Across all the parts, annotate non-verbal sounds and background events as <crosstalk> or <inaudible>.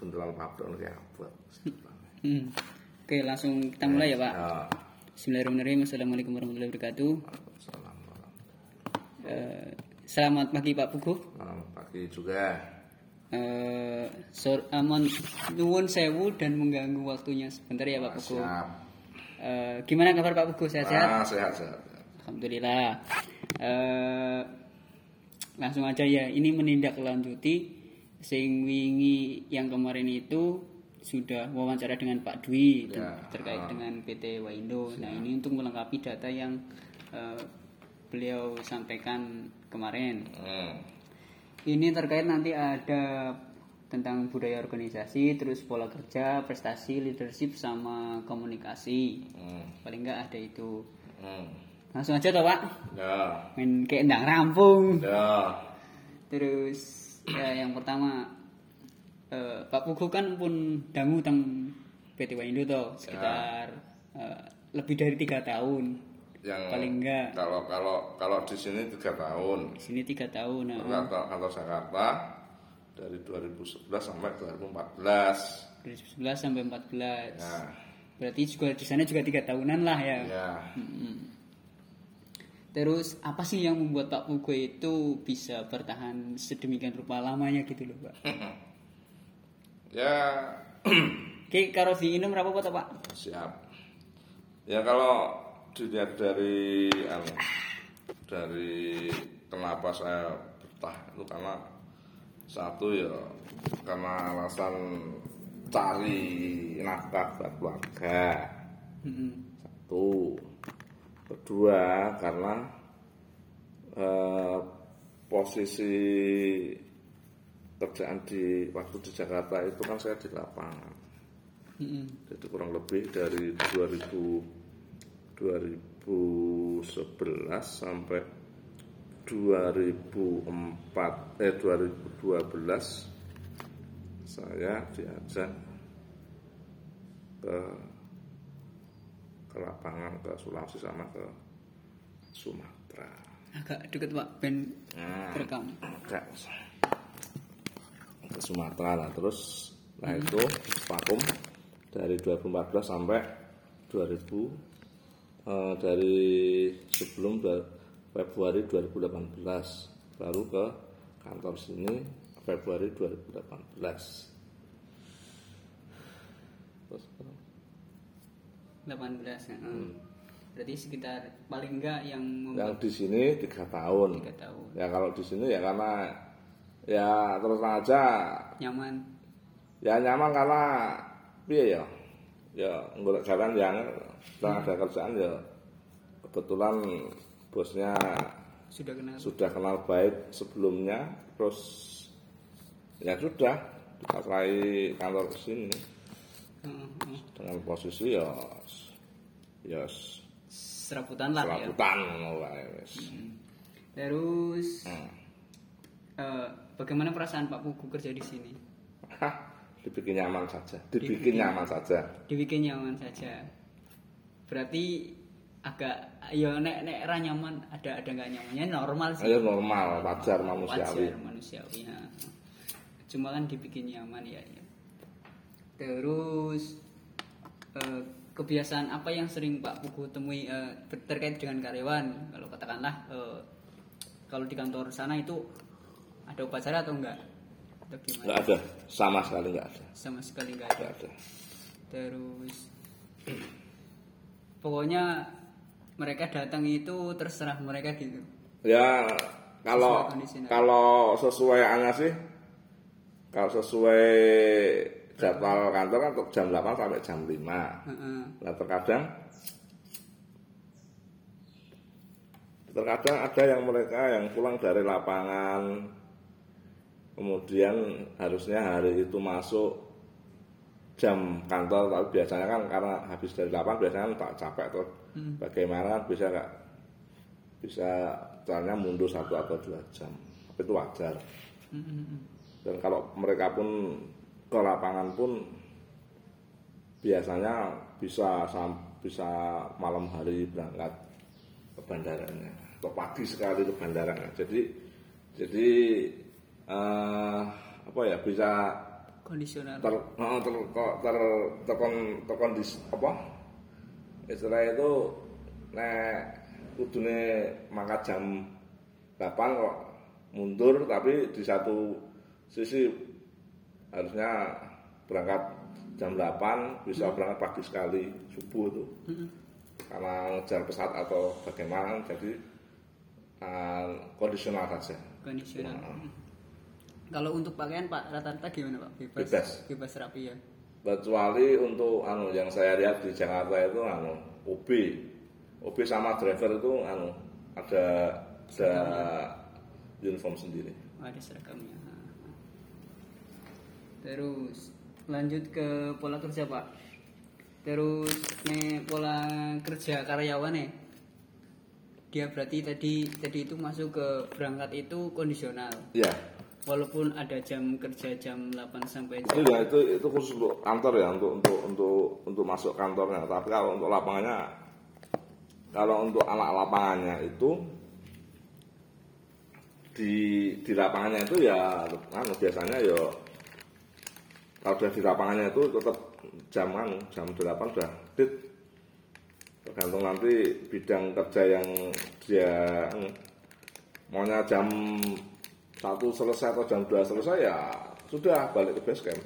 Buntelan pabrik iki abot. Hmm. Oke, langsung kita mulai ya, Pak. Ya. Bismillahirrahmanirrahim. Assalamualaikum warahmatullahi wabarakatuh. Eh, selamat pagi Pak Puguh. Selamat pagi juga. Eh, sor amon nuwun sewu dan mengganggu waktunya sebentar ya Pak Puguh. Siap. Eh, gimana kabar Pak Puguh? Sehat-sehat? Ah, sehat sehat. Alhamdulillah. Eh, langsung aja ya. Ini menindaklanjuti sing wingi yang kemarin itu sudah wawancara dengan Pak Dwi ter- Ya. terkait dengan PT Waindo. Nah ini untuk melengkapi data yang eh, beliau sampaikan kemarin. Hmm. Ini terkait nanti ada tentang budaya organisasi, terus pola kerja, prestasi, leadership, sama komunikasi. Hmm. Paling enggak ada itu. Hmm. Langsung aja toh Pak. Ya. main kayak ndang rampung Ya. terus ya yang pertama eh, Pak Pugu kan pun dangu tentang PT Waindo toh sekitar eh, lebih dari tiga tahun Yang paling enggak kalau kalau kalau di sini tiga tahun. di sini tiga tahun nah, Kantor, kantor Jakarta dari 2011 sampai 2014. 2011 sampai 14 Ya. berarti juga di sana juga tiga tahunan lah ya Ya. Mm-mm. Terus apa sih yang membuat Pak Pugu itu bisa bertahan sedemikian rupa lamanya gitu loh Pak <laughs> Ya. <clears throat> Oke, karo diinum berapa Pak Pak? Siap. Ya kalau dilihat dari anu, dari kenapa saya betah itu karena satu ya karena alasan cari nafkah buat keluarga. Mm-mm. Satu. Kedua karena eh, posisi kerjaan di waktu di Jakarta itu kan saya di lapangan. Mm-mm. Jadi kurang lebih dari 2000 2011 sampai 2004 eh 2012 saya diajak ke ke lapangan ke Sulawesi sama ke Sumatera. agak deket pak ben Nah, rekam agak ke Sumatera lah terus nah itu vakum dari 2014 sampai 2000 eh, dari sebelum Februari 2018 baru ke kantor sini Februari 2018 terus 18 ya. berarti sekitar paling enggak yang yang di sini tiga tahun. Tiga tahun. Ya kalau di sini ya karena ya terus aja. Nyaman. Ya nyaman karena piye ya. Ya golek jalan yang setelah ada kerjaan ya kebetulan bosnya sudah kenal. sudah kenal baik sebelumnya terus ya sudah dikatai kantor ke dengan posisi ya ya serabutan lah ya. serabutan mulai wis. terus Hmm. eh, bagaimana perasaan Pak Pugu kerja di sini? Hah, dibikin nyaman saja. Dibikin nyaman saja. Dibikin nyaman saja. Berarti agak ya nek nek ra nyaman ada ada nggak nyamannya? Normal sih. Ayo normal. Wajar manusiawi. Wajar manusiawi ya. cuma kan dibikin nyaman ya, ya. Terus eh, kebiasaan apa yang sering Pak Pugu temui ber- terkait dengan karyawan? Kalau katakanlah eh, kalau di kantor sana itu ada upacara atau enggak? Atau gimana? Nggak ada. Sama sekali nggak ada. Sama sekali enggak ada. ada. Terus pokoknya mereka datang itu terserah mereka gitu. Ya kalau Sesuai kalau sesuai anga sih kalau sesuai jadwal kantor kan untuk jam 8 sampai jam 5. Heeh. Nah terkadang terkadang ada yang mereka yang pulang dari lapangan kemudian harusnya hari itu masuk jam kantor tapi biasanya kan karena habis dari lapangan biasanya kan tak capek tuh bagaimana kan bisa nggak bisa caranya mundur satu atau dua jam? Itu wajar. Dan kalau mereka pun ke lapangan pun biasanya bisa bisa malam hari berangkat ke bandaranya. Atau pagi sekali ke bandaranya. Jadi jadi eh, apa ya bisa kondisional. ter ter ter ter terkon terkondis apa? Istilahnya itu nek kudune mangkat jam 8 kok mundur tapi di satu sisi harusnya berangkat jam 8 bisa berangkat pagi sekali subuh itu karena ngejar pesawat atau bagaimana jadi uh, kondisional saja. Kondisional. Nah. kalau untuk pakaian pak rata-rata gimana pak? Bebas Bebas. bebas rapi ya? Kecuali untuk anu yang saya lihat di Jakarta itu anu OB OB sama driver itu anu ada ada uniform sendiri. Oh, ada seragamnya terus lanjut ke pola kerja pak. Terus nih pola kerja karyawan nih dia berarti tadi tadi itu masuk ke berangkat itu kondisional. Ya walaupun ada jam kerja jam 8 sampai itu jam ya itu itu khusus untuk kantor ya untuk untuk untuk untuk masuk kantornya. Tapi kalau untuk lapangannya kalau untuk anak lapangannya itu di di lapangannya itu ya anu biasanya ya kalau udah di lapangannya itu tetap jam anu jam 8 udah fit. Tergantung nanti bidang kerja yang dia anu, maunya jam satu selesai atau jam 2 selesai ya sudah balik ke base camp.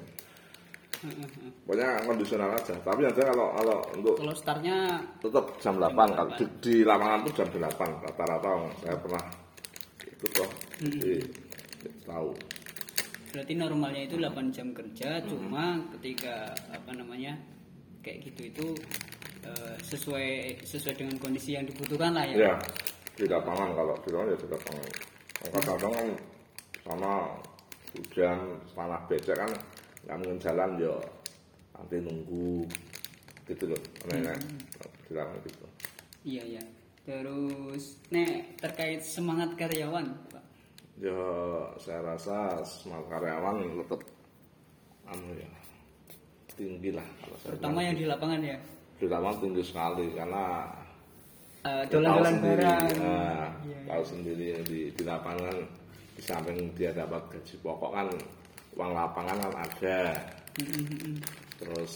Pokoknya kondisional aja. Tapi nanti kalau kalau untuk kalau startnya tetap jam 8 kalau di, di lapangan itu jam 8 rata-rata. Saya pernah ikut kok jadi tahu berarti normalnya itu 8 jam kerja cuma ketika apa namanya kayak gitu itu eh, sesuai sesuai dengan kondisi yang dibutuhkan lah ya. Ya di lapangan kalau di lapangan ya di lapangan. Kadang-kadang kan sama hujan tanah becek kan nggak mungkin jalan ya nanti nunggu gitu loh nenek di lapangan gitu. Iya iya. Terus nek terkait semangat karyawan ya saya rasa semangat karyawan tetap anu ya tinggi lah. Kalau saya terutama yang di lapangan ya? Di lapangan tinggi sekali karena Eh, tahu dolan-dolan barang nah, Iya, tahu sendiri di, di lapangan. Di samping dia dapat gaji pokok kan uang lapangan kan ada. Terus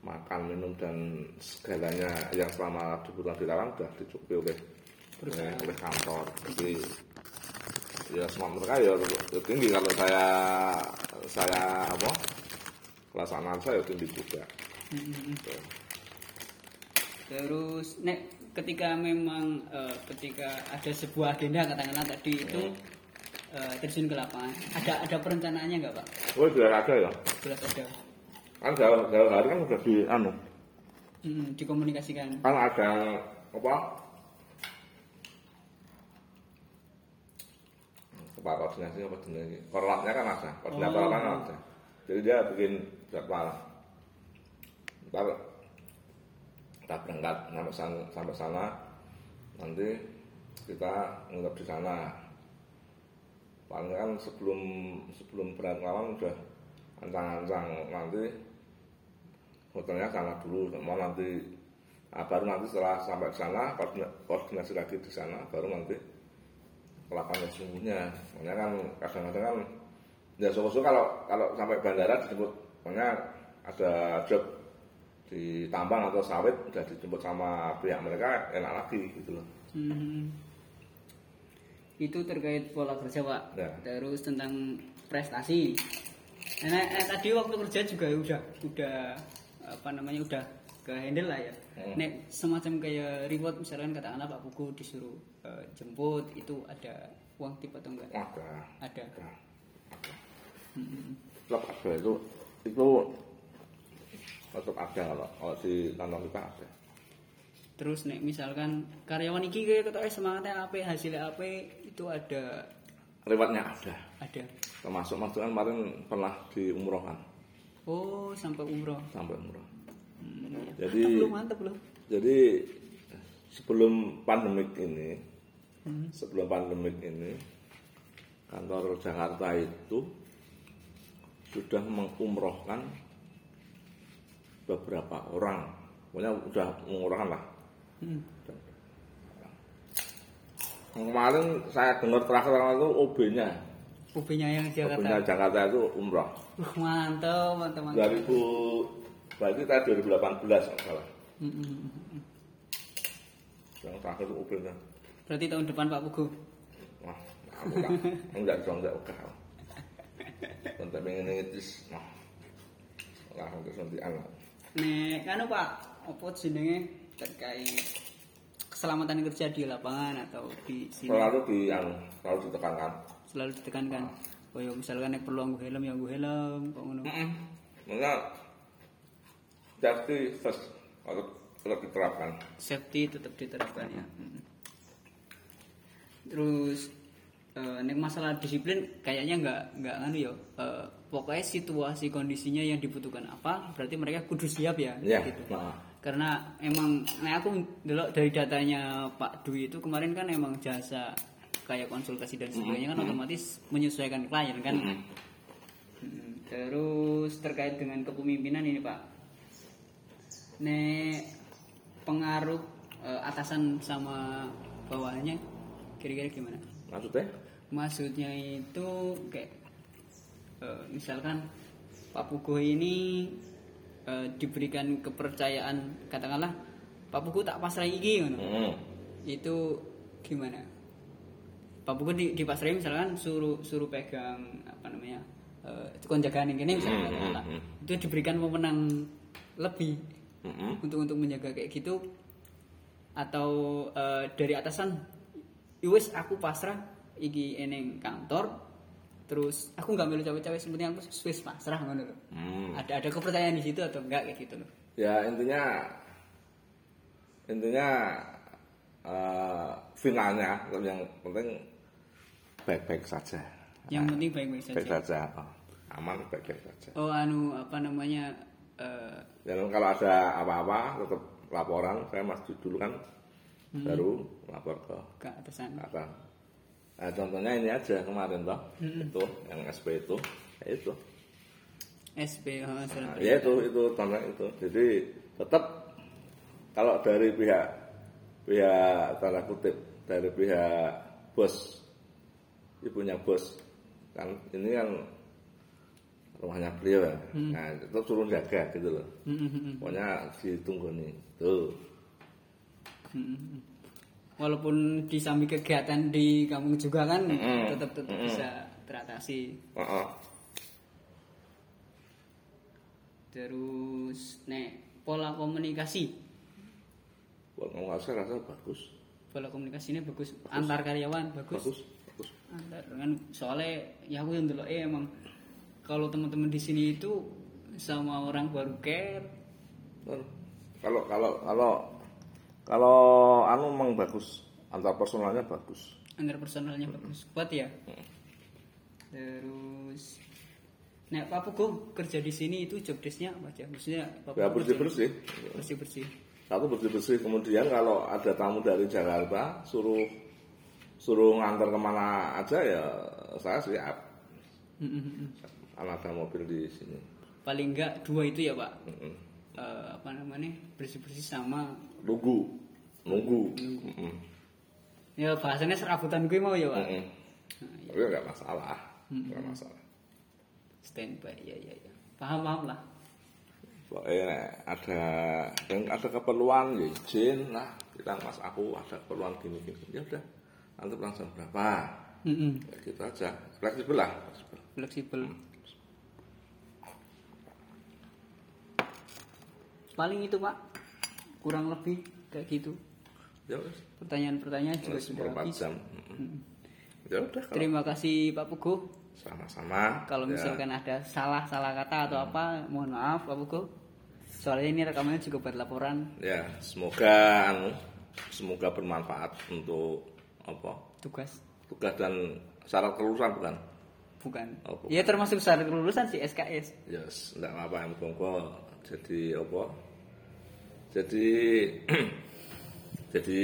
makan minum dan segalanya yang selama dibutuhkan di lapangan sudah dicukupi oleh oleh, oleh kantor. Jadi ya semangat mereka ya ya tinggi. Kalau saya saya apa pelaksanaan saya ya tinggi juga. Gitu. terus nek ketika memang eh, ketika ada sebuah agenda katakanlah tadi itu eh, terjun ke lapangan ada ada perencanaannya nggak pak? Oh sudah ada ya? Jelas ada. Kan jauh jauh hari kan udah di anu Mm, dikomunikasikan. kan ada apa kepala koordinasi apa jenis korlatnya kan ada koordinator Oh. kan ada. Jadi dia bikin jadwal. Ntar kita berangkat sampai sana, sampai sana. Nanti kita nginep di sana. Paling kan sebelum sebelum berangkat malam udah ancang-ancang. Nanti hotelnya sana dulu mau nanti nah, baru nanti setelah sampai ke sana koordina- koordinasi lagi di sana baru nanti ke lapangan sesungguhnya makanya kan kadang-kadang kan ya suka kalau kalau sampai bandara dijemput makanya ada job di tambang atau sawit udah dijemput sama pihak mereka enak lagi gitu loh Hmm. Itu terkait pola kerja pak. Ya. Terus tentang prestasi. Nah, eh, tadi waktu kerja juga udah udah apa namanya udah ke handle lah ya. Hmm. Nek semacam kayak reward misalkan katakanlah Pak Buku disuruh eh, jemput itu ada uang tip atau enggak? ada Ada. ada tetap ada itu itu tetap ada kalau kalau di kantor kita ada Terus nek misalkan karyawan iki kayak ketahui semangatnya apa, hasilnya apa itu ada lewatnya ada ada. termasuk mas kan kemarin pernah diumrohkan Oh sampai umroh. sampai umroh Hmm. Jadi- mantap belum mantap jadi sebelum pandemik ini sebelum pandemik ini kantor Jakarta itu sudah mengumrohkan beberapa orang pokoknya udah mengumrohkan lah Hmm. kemarin saya dengar terakhir itu OB-nya UB-nya yang Jakarta. OB-nya Jakarta itu umroh Uh, mantap, mantap, mantap. 2000 berarti tadi 2018 nggak salah. Mm. Yang terakhir itu UPN kan. Berarti tahun depan Pak Pugu. Wah, aku. Enggak dong, enggak oke. Tentang pengen ngetis. Nah. Langsung ke suntikan. Nek anu Pak, apa jenenge terkait keselamatan kerja di lapangan atau di sini Selalu di yang selalu ditekankan. selalu ditekankan. Oh ya misalkan nek perlu nganggo helm ya nganggo helm kok ngono. Maka safety first harus tetap diterapkan. Safety tetap diterapkan ya. Mm. Terus nek masalah disiplin kayaknya nggak nggak anu ya. Eh, pokoknya situasi kondisinya yang dibutuhkan apa berarti mereka kudu siap ya Ya, gitu. nah. karena emang nah aku dulu dari datanya Pak Dwi itu kemarin kan emang jasa kayak konsultasi dan sebagainya kan otomatis menyesuaikan klien kan Mm, terus terkait dengan kepemimpinan ini Pak nek pengaruh eh, atasan sama bawahannya kira-kira gimana Maksudnya? maksudnya itu kayak eh, misalkan Pak Pugo ini eh, diberikan kepercayaan katakanlah Pak Pugo tak pasrah iki. Hmm. itu gimana Pak Pugo di, dipasrahin misalkan suruh suruh pegang apa namanya eh kon jagaan ini misalnya Hmm, hmm, hmm. itu diberikan wewenang lebih Hmm. untuk untuk menjaga kayak gitu atau eh, dari atasan wis aku pasrah iki eneng kantor terus aku nggak melu cawe-cawe sebenarnya aku wis pasrah ngono. Hmm. Ada ada kepercayaan di situ atau enggak kayak gitu loh. Ya intinya intinya eh, finalnya yang penting baik-baik saja. Yang penting baik-baik Baik saja. saja. Oh, aman baik-baik saja. Oh anu apa namanya eh, Dan kalau ada apa-apa tetap laporan. Saya masih dulu kan baru lapor ke ke atasan. atas. Nah, contohnya ini aja kemarin toh, itu yang SP itu, ya itu. SP oh, Nah, ya itu itu contohnya itu. Jadi tetap kalau dari pihak pihak tanda kutip dari pihak bos ibunya bos kan ini kan rumahnya beliau ya. Nah itu suruh jaga gitu loh. Mm, mm, mm, Pokoknya ditunggu nih tuh. mm, mm, mm. Walaupun di samping kegiatan di kampung juga kan Mm-mm. tetap tetap Mm-mm. bisa teratasi. Heeh. Terus nek pola komunikasi, ngomong saya rasa bagus, pola komunikasinya bagus, antar karyawan bagus. bagus, bagus. Antar kan soalnya ya aku yang dulu eh emang kalau teman-teman di sini itu sama orang baru care, Kan, Kalau kalau kalau kalau anu memang bagus, antar personalnya bagus. antar personalnya bagus, kuat ya. Terus Nek Pak Pugo kerja di sini itu job desk-nya apa aja? Maksudnya Pak Ya bersih bersih. bersih bersih. Satu bersih bersih. Kemudian kalau ada tamu dari Jakarta, suruh suruh ngantar ke mana aja ya saya siap. Karena ada mobil di sini. Paling enggak dua itu ya Pak. Mm-mm. Eh, apa namanya bersih bersih sama Nunggu, nunggu. Mm-mm. ya bahasanya serabutan gue mau ya Pak. Mm-mm. Nah, ya, Tapi nggak masalah, nggak masalah. standby ya ya ya. Paham paham lah. Pokoknya nek ada yang ada keperluan ya izin lah kita mas aku ada keperluan gini gini ya udah nanti langsung berapa Mm-mm. ya gitu aja fleksibel lah fleksibel. Fleksibel. Paling itu Pak kurang lebih kayak gitu. ya Pertanyaan-pertanyaan juga sudah habis. jam Mm-mm. ya udah kalau Terima kasih Pak Pugo. sama-sama Kalau Ya. misalkan ada salah-salah kata atau apa, mohon maaf Pak Pugo. Soalnya ini rekamannya juga buat laporan ya semoga anu semoga bermanfaat untuk apa tugas. tugas dan syarat kelulusan bukan Bukan. Oh, bukan. Ya termasuk syarat kelulusan sih SKS. ya yes, enggak apa-apa jadi apa jadi <clears throat> jadi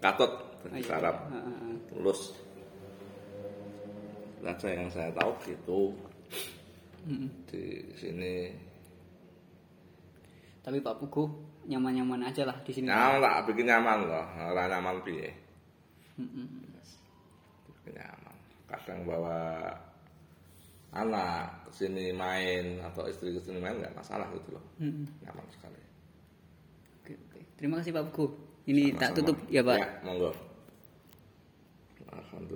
katut Oh, jadi iya. Heeh. lulus saja yang saya tahu gitu. Di sini. Tapi Pak Pugo nyaman-nyaman aja lah di sini. nyaman tak bikin nyaman loh. Ora nyaman piye? Bikin nyaman. Kadang bawa anak ke sini main atau istri ke sini main nggak masalah gitu loh. Hmm. nyaman sekali. Terima kasih Pak Pugu. Ini tak Sama-sama. tutup ya Pak. ya monggo alhamdulillah